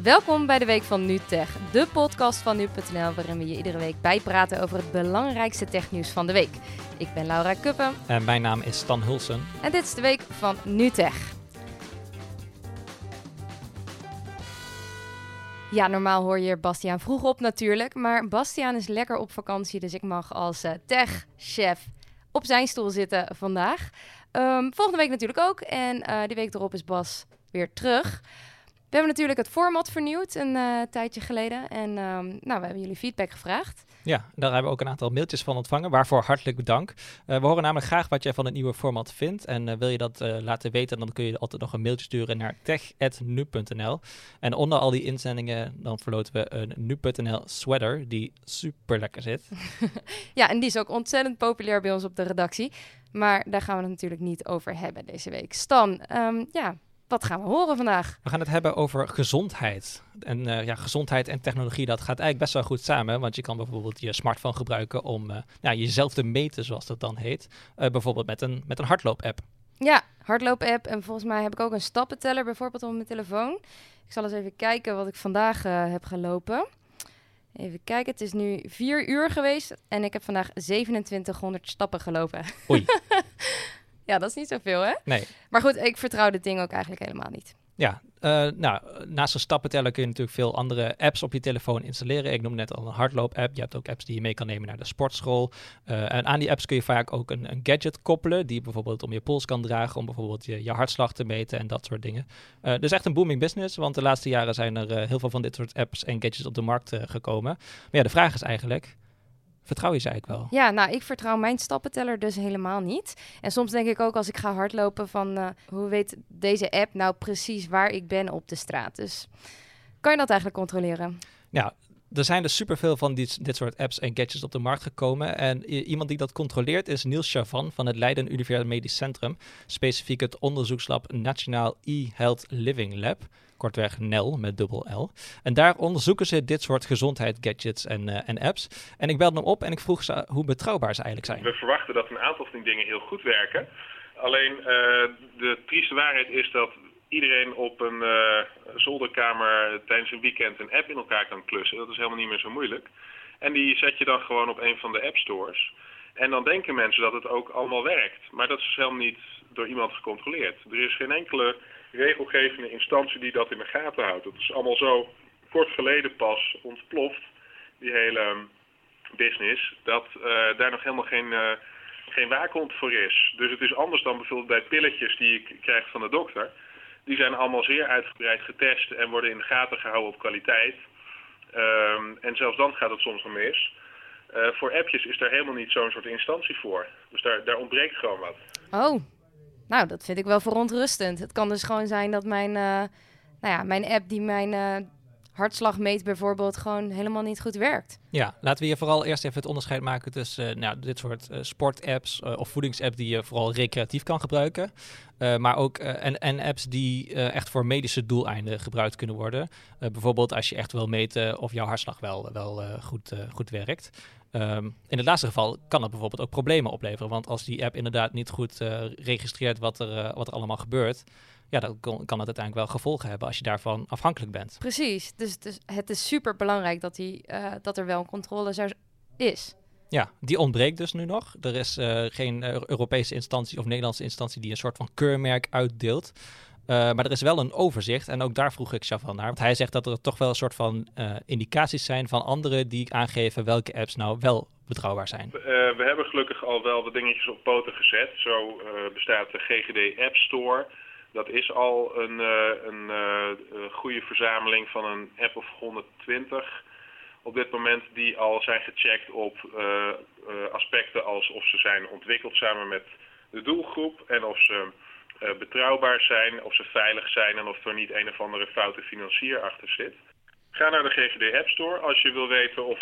Welkom bij de Week van NuTech, de podcast van nu.nl waarin we je iedere week bijpraten over het belangrijkste technieuws van de week. Ik ben Laura Kuppen. En mijn naam is Stan Hulsen. En dit is de Week van NuTech. Ja, normaal hoor je Bastiaan vroeg op natuurlijk, maar Bastiaan is lekker op vakantie, dus ik mag als uh, tech-chef op zijn stoel zitten vandaag. Um, volgende week natuurlijk ook en uh, die week erop is Bas weer terug. We hebben natuurlijk het format vernieuwd een uh, tijdje geleden. En um, nou, we hebben jullie feedback gevraagd. Ja, daar hebben we ook een aantal mailtjes van ontvangen. Waarvoor hartelijk dank. Uh, we horen namelijk graag wat jij van het nieuwe format vindt. En uh, wil je dat laten weten, dan kun je altijd nog een mailtje sturen naar tech.nu.nl. En onder al die inzendingen, dan verloten we een nu.nl sweater die super lekker zit. ja, en die is ook ontzettend populair bij ons op de redactie. Maar daar gaan we het natuurlijk niet over hebben deze week. Stan, um, ja, wat gaan we horen vandaag? We gaan het hebben over gezondheid. En uh, ja, gezondheid en technologie, dat gaat eigenlijk best wel goed samen. Want je kan bijvoorbeeld je smartphone gebruiken om uh, ja, jezelf te meten, zoals dat dan heet. Uh, bijvoorbeeld met een, met een hardloop-app. Ja, hardloop-app. En volgens mij heb ik ook een stappenteller bijvoorbeeld op mijn telefoon. Ik zal eens even kijken wat ik vandaag heb gelopen. Even kijken, het is nu vier uur geweest en ik heb vandaag 2700 stappen gelopen. Oei. Ja, dat is niet zoveel, hè? Nee. Maar goed, ik vertrouw dit ding ook eigenlijk helemaal niet. Ja, uh, nou, naast een stappenteller kun je natuurlijk veel andere apps op je telefoon installeren. Ik noem net al een hardloop-app. Je hebt ook apps die je mee kan nemen naar de sportschool. Uh, en aan die apps kun je vaak ook een, een, gadget koppelen, die bijvoorbeeld om je pols kan dragen, om bijvoorbeeld je, je hartslag te meten en dat soort dingen. Uh, dus echt een booming business, want de laatste jaren zijn er heel veel van dit soort apps en gadgets op de markt gekomen. Maar ja, de vraag is eigenlijk, Vertrouw je ze eigenlijk wel? Ja, nou, ik vertrouw mijn stappenteller dus helemaal niet. En soms denk ik ook als ik ga hardlopen van... Uh, hoe weet deze app nou precies waar ik ben op de straat? Dus kan je dat eigenlijk controleren? Ja, er zijn dus superveel van dit, dit soort apps en gadgets op de markt gekomen. En iemand die dat controleert is Niels Chavan van het Leiden Universitair Medisch Centrum. Specifiek het onderzoekslab Nationaal e-Health Living Lab kortweg NEL met dubbel L. En daar onderzoeken ze dit soort gezondheidsgadgets en, uh, en apps. En ik belde hem op en ik vroeg ze hoe betrouwbaar ze eigenlijk zijn. We verwachten dat een aantal van die dingen heel goed werken. Alleen uh, de trieste waarheid is dat iedereen op een uh, zolderkamer tijdens een weekend een app in elkaar kan klussen. Dat is helemaal niet meer zo moeilijk. En die zet je dan gewoon op een van de app stores. En dan denken mensen dat het ook allemaal werkt. Maar dat is helemaal niet door iemand gecontroleerd. Er is geen enkele regelgevende instantie die dat in de gaten houdt. Dat is allemaal zo kort geleden pas ontploft, die hele business, dat uh, daar nog helemaal geen, uh, geen waakhond voor is. Dus het is anders dan bijvoorbeeld bij pilletjes die je krijgt van de dokter. Die zijn allemaal zeer uitgebreid getest en worden in de gaten gehouden op kwaliteit. Um, en zelfs dan gaat het soms mis. Uh, voor appjes is daar helemaal niet zo'n soort instantie voor. Dus daar, daar ontbreekt gewoon wat. Oh, nou, dat vind ik wel verontrustend. Het kan dus gewoon zijn dat mijn, uh, nou ja, mijn app die mijn uh, hartslag meet bijvoorbeeld gewoon helemaal niet goed werkt. Ja, laten we hier vooral eerst even het onderscheid maken tussen uh, nou, dit soort sportapps of voedingsapps die je vooral recreatief kan gebruiken. maar ook en, en apps die echt voor medische doeleinden gebruikt kunnen worden. bijvoorbeeld als je echt wil meten of jouw hartslag wel, wel goed, goed werkt. Um, in het laatste geval kan dat bijvoorbeeld ook problemen opleveren. Want als die app inderdaad niet goed registreert wat er, wat er allemaal gebeurt, ja, dan kan, kan het uiteindelijk wel gevolgen hebben als je daarvan afhankelijk bent. Precies. Dus het is, het is super belangrijk dat, die, uh, dat er wel een controle is. Ja, die ontbreekt dus nu nog. Er is geen Europese instantie of Nederlandse instantie die een soort van keurmerk uitdeelt. Uh, maar er is wel een overzicht en ook daar vroeg ik Chavan naar. Want hij zegt dat er toch wel een soort van uh, indicaties zijn van anderen die aangeven welke apps nou wel betrouwbaar zijn. Uh, we hebben gelukkig al wel wat dingetjes op poten gezet. Zo bestaat de GGD App Store. Dat is al een, een goede verzameling van een app of 120 op dit moment die al zijn gecheckt op aspecten als of ze zijn ontwikkeld samen met de doelgroep en of ze betrouwbaar zijn, of ze veilig zijn en of er niet een of andere foute financier achter zit. Ga naar de GGD App Store als je wil weten of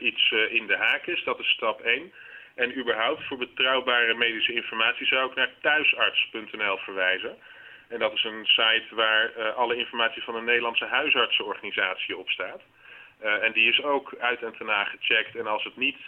iets in de haak is. Dat is stap 1. En überhaupt voor betrouwbare medische informatie zou ik naar thuisarts.nl verwijzen. En dat is een site waar alle informatie van de Nederlandse huisartsenorganisatie op staat. en die is ook uit en ten gecheckt. En als het niet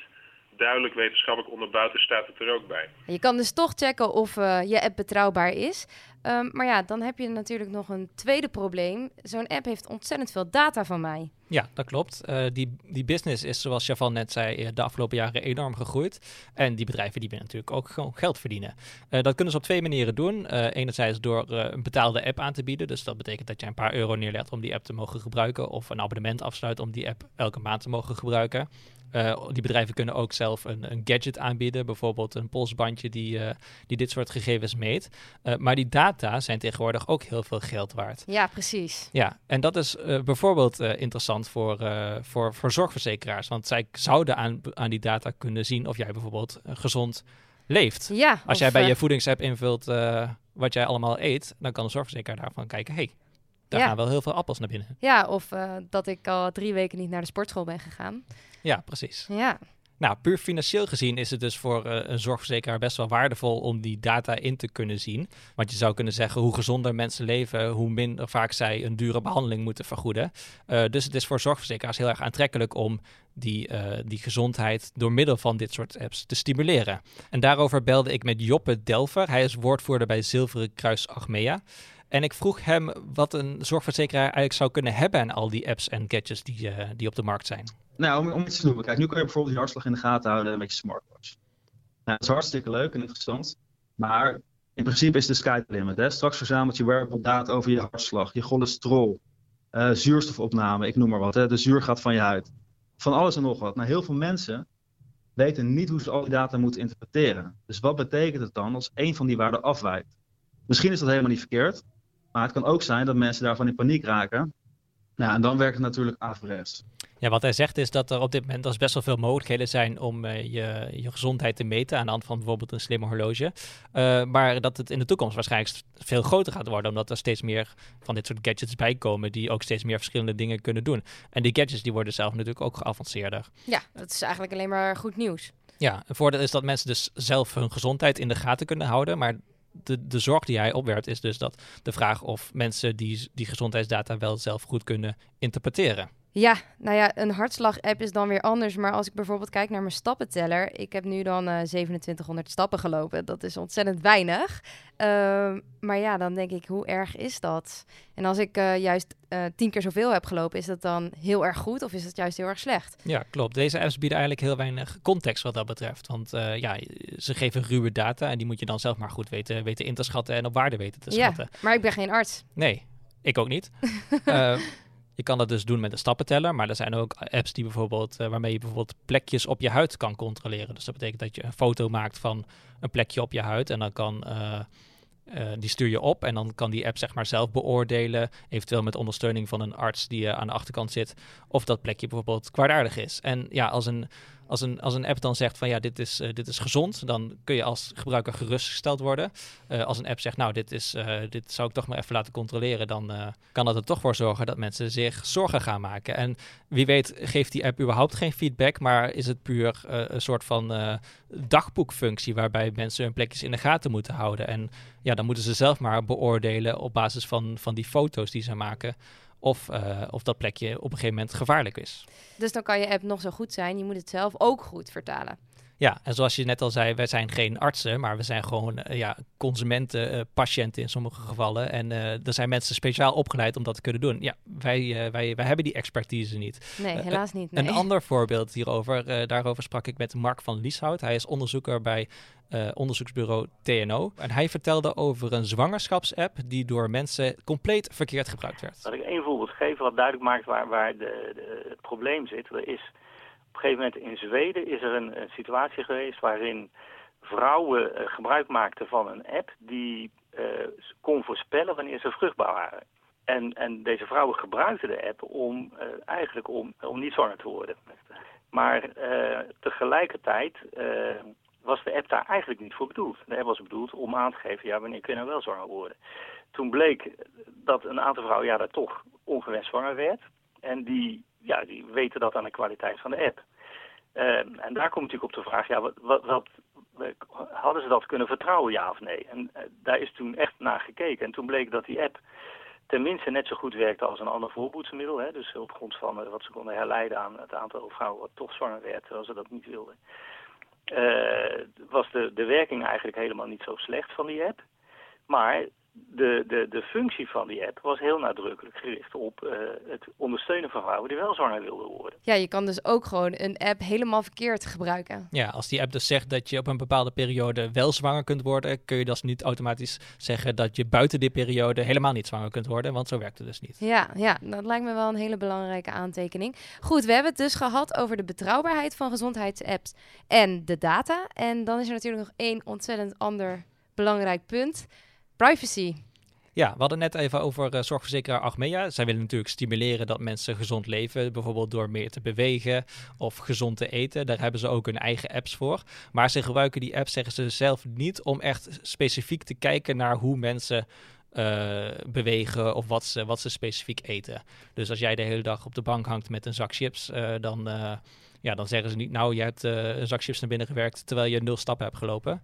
duidelijk wetenschappelijk onderbouwd is, staat het er ook bij. Je kan dus toch checken of uh, je app betrouwbaar is. Ehm, maar ja, dan heb je natuurlijk nog een tweede probleem. Zo'n app heeft ontzettend veel data van mij. Ja, dat klopt. Uh, die, die business is, zoals Javan net zei, eh, de afgelopen jaren enorm gegroeid. En die bedrijven die willen natuurlijk ook gewoon geld verdienen. Uh, dat kunnen ze op twee manieren doen. enerzijds door een betaalde app aan te bieden. Dus dat betekent dat je een paar euro neerlegt om die app te mogen gebruiken. Of een abonnement afsluit om die app elke maand te mogen gebruiken. Uh, die bedrijven kunnen ook zelf een, een, gadget aanbieden, bijvoorbeeld een polsbandje die, uh, die dit soort gegevens meet. Uh, maar die data zijn tegenwoordig ook heel veel geld waard. Ja, precies. Ja, en dat is bijvoorbeeld interessant voor, voor, voor zorgverzekeraars, want zij zouden aan, aan die data kunnen zien of jij bijvoorbeeld gezond leeft. Ja, Als jij bij je voedingsapp invult wat jij allemaal eet, dan kan de zorgverzekeraar daarvan kijken, hey, daar gaan wel heel veel appels naar binnen. Ja, of dat ik al drie weken niet naar de sportschool ben gegaan. Ja, precies. Ja. Nou, puur financieel gezien is het dus voor uh, een zorgverzekeraar best wel waardevol om die data in te kunnen zien. Want je zou kunnen zeggen, hoe gezonder mensen leven, hoe minder vaak zij een dure behandeling moeten vergoeden. Uh, dus het is voor zorgverzekeraars heel erg aantrekkelijk om die, uh, die gezondheid door middel van dit soort apps te stimuleren. En daarover belde ik met Joppe Delver. Hij is woordvoerder bij Zilveren Kruis Achmea. En ik vroeg hem wat een zorgverzekeraar eigenlijk zou kunnen hebben aan al die apps en gadgets die, die op de markt zijn. Nou, om, iets te noemen. Kijk, nu kan je bijvoorbeeld je hartslag in de gaten houden met je smartwatch. Nou, dat is hartstikke leuk en interessant. Maar in principe is de sky limit. Hè? Straks verzamelt je wearable data over je hartslag, je cholesterol, uh, zuurstofopname, ik noem maar wat. Hè? De zuur gaat van je huid. Van alles en nog wat. Nou, heel veel mensen weten niet hoe ze al die data moeten interpreteren. Dus wat betekent het dan als één van die waarden afwijkt? Misschien is dat helemaal niet verkeerd. Maar het kan ook zijn dat mensen daarvan in paniek raken. Nou, en dan werkt het natuurlijk averechts. Ja, wat hij zegt is dat er op dit moment dus best wel veel mogelijkheden zijn om uh, je, je gezondheid te meten aan de hand van bijvoorbeeld een slimme horloge. Uh, maar dat het in de toekomst waarschijnlijk veel groter gaat worden, omdat er steeds meer van dit soort gadgets bij komen die ook steeds meer verschillende dingen kunnen doen. En die gadgets die worden zelf natuurlijk ook geavanceerder. Ja, dat is eigenlijk alleen maar goed nieuws. Ja, een voordeel is dat mensen dus zelf hun gezondheid in de gaten kunnen houden, maar de, de zorg die hij opwerpt is dus dat de vraag of mensen die, die gezondheidsdata wel zelf goed kunnen interpreteren. Ja, nou ja, een hartslag-app is dan weer anders. Maar als ik bijvoorbeeld kijk naar mijn stappenteller. Ik heb nu dan uh, eh, 2700 stappen gelopen. Dat is ontzettend weinig. Uh, maar ja, dan denk ik, hoe erg is dat? En als ik uh, juist uh, tien keer zoveel heb gelopen, is dat dan heel erg goed of is het juist heel erg slecht? Ja, klopt. Deze apps bieden eigenlijk heel weinig context wat dat betreft. Want ja, ze geven ruwe data en die moet je dan zelf maar goed weten, weten in te schatten en op waarde weten te schatten. Ja, maar ik ben geen arts. Nee, ik ook niet. Je kan dat dus doen met een stappenteller, maar er zijn ook apps die bijvoorbeeld, uh, waarmee je bijvoorbeeld plekjes op je huid kan controleren. Dus dat betekent dat je een foto maakt van een plekje op je huid en dan kan uh, die stuur je op en dan kan die app zeg maar zelf beoordelen, eventueel met ondersteuning van een arts die aan de achterkant zit, of dat plekje bijvoorbeeld kwaadaardig is. En ja, als een als een, als een app dan zegt van ja, dit is, uh, dit is gezond, dan kun je als gebruiker gerustgesteld worden. Uh, als een app zegt, nou, dit, is, uh, dit zou ik toch maar even laten controleren, dan kan dat er toch voor zorgen dat mensen zich zorgen gaan maken. En wie weet geeft die app überhaupt geen feedback, maar is het puur een soort van dagboekfunctie waarbij mensen hun plekjes in de gaten moeten houden. En ja, dan moeten ze zelf maar beoordelen op basis van, van die foto's die ze maken of, uh, of dat plekje op een gegeven moment gevaarlijk is. Dus dan kan je app nog zo goed zijn, je moet het zelf ook goed vertalen. Ja, en zoals je net al zei, wij zijn geen artsen, maar we zijn gewoon uh, ja, consumenten, uh, patiënten in sommige gevallen. En uh, er zijn mensen speciaal opgeleid om dat te kunnen doen. Ja, wij, wij, wij hebben die expertise niet. Nee, helaas niet. Nee. Een ander voorbeeld hierover, daarover sprak ik met Mark van Lieshout. Hij is onderzoeker bij onderzoeksbureau TNO. En hij vertelde over een zwangerschapsapp die door mensen compleet verkeerd gebruikt werd. Laat ik één voorbeeld geven wat duidelijk maakt waar, waar de, de, het probleem zit. Er is op een gegeven moment in Zweden is er een, situatie geweest waarin vrouwen uh, gebruik maakten van een app die uh, kon voorspellen wanneer ze vruchtbaar waren. En, en deze vrouwen gebruikten de app om uh, eigenlijk om, om niet zwanger te worden. Maar tegelijkertijd was de app daar eigenlijk niet voor bedoeld. De app was bedoeld om aan te geven, ja, wanneer kun je nou wel zwanger worden. Toen bleek dat een aantal vrouwen ja, daar toch ongewenst zwanger werd. En die ja, die weten dat aan de kwaliteit van de app. Uh, en daar komt natuurlijk op de vraag, ja, wat, wat, hadden ze dat kunnen vertrouwen, ja of nee? En uh, daar is toen echt naar gekeken. En toen bleek dat die app tenminste net zo goed werkte als een ander voorboedsmiddel. Hè? Dus op grond van uh, wat ze konden herleiden aan het aantal vrouwen wat toch zwanger werd, terwijl ze dat niet wilden. was de, de werking eigenlijk helemaal niet zo slecht van die app. Maar de, de, de functie van die app was heel nadrukkelijk gericht op uh, het ondersteunen van vrouwen die wel zwanger wilden worden. Ja, je kan dus ook gewoon een app helemaal verkeerd gebruiken. Ja, als die app dus zegt dat je op een bepaalde periode wel zwanger kunt worden, kun je dus niet automatisch zeggen dat je buiten die periode helemaal niet zwanger kunt worden, want zo werkt het dus niet. Ja, ja, dat lijkt me wel een hele belangrijke aantekening. Goed, we hebben het dus gehad over de betrouwbaarheid van gezondheidsapps en de data. En dan is er natuurlijk nog één ontzettend ander belangrijk punt. Privacy. Ja, we hadden net even over uh, zorgverzekeraar Achmea. Zij willen natuurlijk stimuleren dat mensen gezond leven, bijvoorbeeld door meer te bewegen of gezond te eten. Daar hebben ze ook hun eigen apps voor. Maar ze gebruiken die apps, zeggen ze zelf, niet om echt specifiek te kijken naar hoe mensen uh, bewegen of wat ze, wat ze specifiek eten. Dus als jij de hele dag op de bank hangt met een zak chips, uh, dan, ja, dan zeggen ze niet, nou, je hebt een zak chips naar binnen gewerkt terwijl je nul stappen hebt gelopen.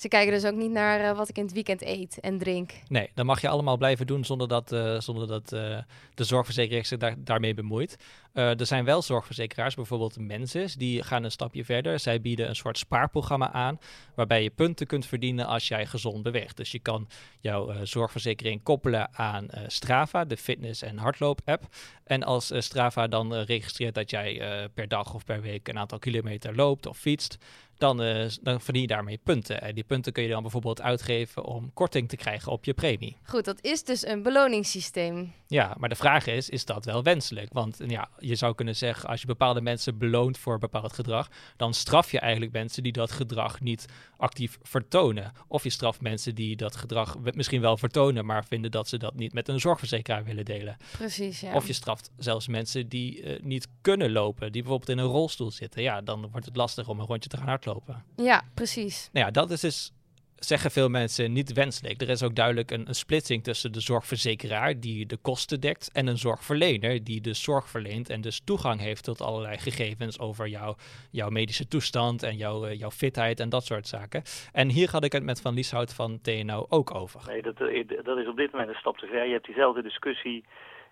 Ze kijken dus ook niet naar uh, wat ik in het weekend eet en drink. Nee, dan mag je allemaal blijven doen zonder dat, uh, zonder dat uh, de zorgverzekeraar zich daar, daarmee bemoeit. Er zijn wel zorgverzekeraars, bijvoorbeeld Mensis, die gaan een stapje verder. Zij bieden een soort spaarprogramma aan, waarbij je punten kunt verdienen als jij gezond beweegt. Dus je kan jouw zorgverzekering koppelen aan Strava, de fitness- en hardloop-app. En als Strava dan registreert dat jij per dag of per week een aantal kilometer loopt of fietst, dan, dan verdien je daarmee punten. En die punten kun je dan bijvoorbeeld uitgeven om korting te krijgen op je premie. Goed, dat is dus een beloningssysteem. Ja, maar de vraag is, is dat wel wenselijk? Want ja, je zou kunnen zeggen, als je bepaalde mensen beloont voor bepaald gedrag, dan straf je eigenlijk mensen die dat gedrag niet actief vertonen. Of je straft mensen die dat gedrag misschien wel vertonen, maar vinden dat ze dat niet met een zorgverzekeraar willen delen. Precies, ja. Of je straft zelfs mensen die uh, niet kunnen lopen, die bijvoorbeeld in een rolstoel zitten. Ja, dan wordt het lastig om een rondje te gaan hardlopen. Ja, precies. Nou ja, dat is dus zeggen veel mensen niet wenselijk. Er is ook duidelijk een, een, splitsing tussen de zorgverzekeraar die de kosten dekt en een zorgverlener die de zorg verleent en dus toegang heeft tot allerlei gegevens over jou, jouw medische toestand en jouw, uh, jouw fitheid en dat soort zaken. En hier had ik het met Van Lieshout van TNO ook over. Nee, dat, eh, dat is op dit moment een stap te ver. Je hebt diezelfde discussie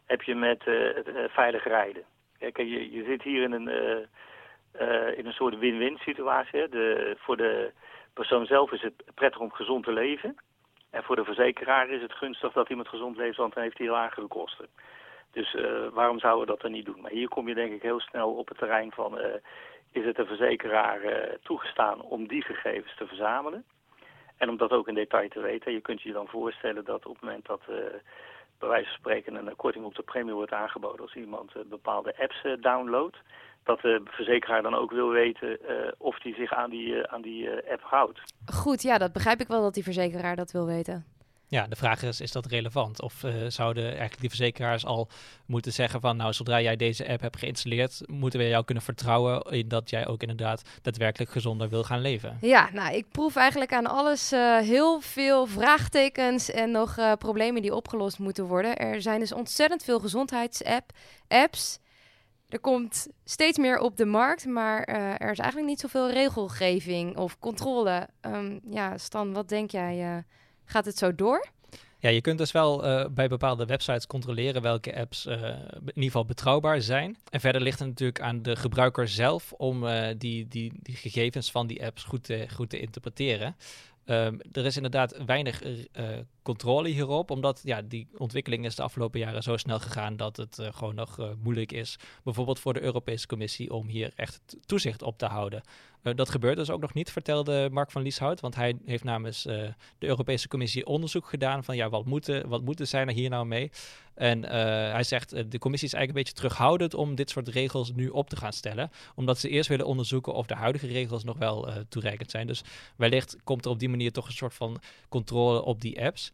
heb je met uh, veilig rijden. Kijk, je, je zit hier in een, in een soort win-win situatie. De, voor de persoon zelf is het prettig om gezond te leven. En voor de verzekeraar is het gunstig dat iemand gezond leeft, want dan heeft hij lagere kosten. Dus uh, waarom zouden we dat dan niet doen? Maar hier kom je denk ik heel snel op het terrein van... Uh, is het de verzekeraar toegestaan om die gegevens te verzamelen? En om dat ook in detail te weten. Je kunt je dan voorstellen dat op het moment dat bij wijze van spreken een korting op de premie wordt aangeboden... als iemand bepaalde apps downloadt dat de verzekeraar dan ook wil weten uh, of die zich aan die, uh, aan die uh, app houdt. Goed, ja, dat begrijp ik wel dat die verzekeraar dat wil weten. Ja, de vraag is, is dat relevant? Of zouden eigenlijk die verzekeraars al moeten zeggen van, nou, zodra jij deze app hebt geïnstalleerd, moeten we jou kunnen vertrouwen in dat jij ook inderdaad daadwerkelijk gezonder wil gaan leven? Ja, nou, ik proef eigenlijk aan alles heel veel vraagtekens en nog problemen die opgelost moeten worden. Er zijn dus ontzettend veel gezondheidsapps er komt steeds meer op de markt, maar uh, er is eigenlijk niet zoveel regelgeving of controle. Um, ja, Stan, wat denk jij? Uh, gaat het zo door? Ja, je kunt dus wel uh, bij bepaalde websites controleren welke apps in ieder geval betrouwbaar zijn. En verder ligt het natuurlijk aan de gebruiker zelf om die, die, die gegevens van die apps goed te, goed te interpreteren. Um, er is inderdaad weinig controle hierop, omdat ja, die ontwikkeling is de afgelopen jaren zo snel gegaan dat het uh, gewoon nog uh, moeilijk is, bijvoorbeeld voor de Europese Commissie, om hier echt toezicht op te houden. dat gebeurt dus ook nog niet, vertelde Mark van Lieshout, want hij heeft namens de Europese Commissie onderzoek gedaan van ja, wat moeten, wat moeten zij er hier nou mee? En hij zegt, de commissie is eigenlijk een beetje terughoudend om dit soort regels nu op te gaan stellen, omdat ze eerst willen onderzoeken of de huidige regels nog wel toereikend zijn. Dus wellicht komt er op die manier toch een soort van controle op die apps.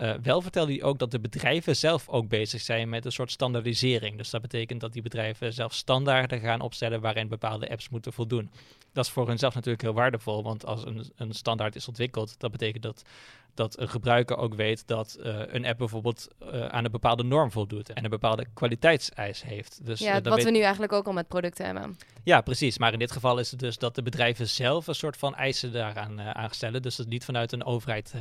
Uh, wel vertelde hij ook dat de bedrijven zelf ook bezig zijn met een soort standaardisering. Dus dat betekent dat die bedrijven zelf standaarden gaan opstellen waarin bepaalde apps moeten voldoen. Dat is voor hunzelf natuurlijk heel waardevol, want als een, een standaard is ontwikkeld, dat betekent dat, dat een gebruiker ook weet dat uh, een app bijvoorbeeld uh, aan een bepaalde norm voldoet en een bepaalde kwaliteitseis heeft. Dus, ja, wat we nu eigenlijk ook al met producten hebben. Ja, precies. Maar in dit geval is het dus dat de bedrijven zelf een soort van eisen daaraan uh, aanstellen. Dus dat niet vanuit een overheid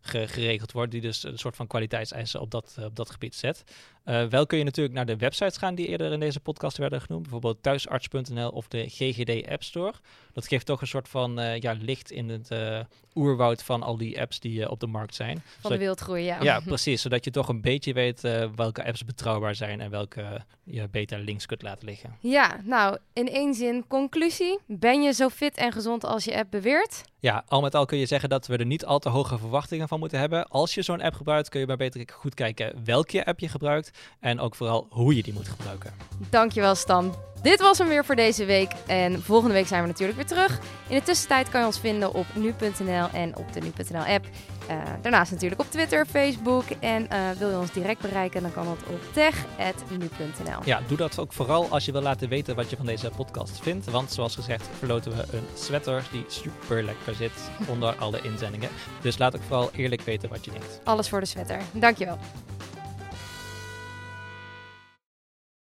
geregeld wordt, die dus een soort van kwaliteitseisen op dat, op dat gebied zet. Uh, wel kun je natuurlijk naar de websites gaan die eerder in deze podcast werden genoemd. Bijvoorbeeld thuisarts.nl of de GGD App Store. Dat geeft toch een soort van uh, ja, licht in het uh, oerwoud van al die apps die op de markt zijn. Van zodat, de wildgroei, ja. Ja, precies. Zodat je toch een beetje weet welke apps betrouwbaar zijn en welke je beter links kunt laten liggen. Ja, nou, in één zin, conclusie. Ben je zo fit en gezond als je app beweert? Ja, al met al kun je zeggen dat we er niet al te hoge verwachtingen van moeten hebben. Als je zo'n app gebruikt, kun je maar beter goed kijken welke app je gebruikt en ook vooral hoe je die moet gebruiken. Dankjewel Stan. Dit was hem weer voor deze week en volgende week zijn we natuurlijk weer terug. In de tussentijd kan je ons vinden op nu.nl en op de nu.nl app. Uh, daarnaast natuurlijk op Twitter, Facebook. En uh, wil je ons direct bereiken, dan kan dat op tech.nu.nl. Ja, doe dat ook vooral als je wil laten weten wat je van deze podcast vindt. Want zoals gezegd verloten we een sweater die super lekker zit onder alle inzendingen. Dus laat ook vooral eerlijk weten wat je denkt. Alles voor de sweater. Dankjewel.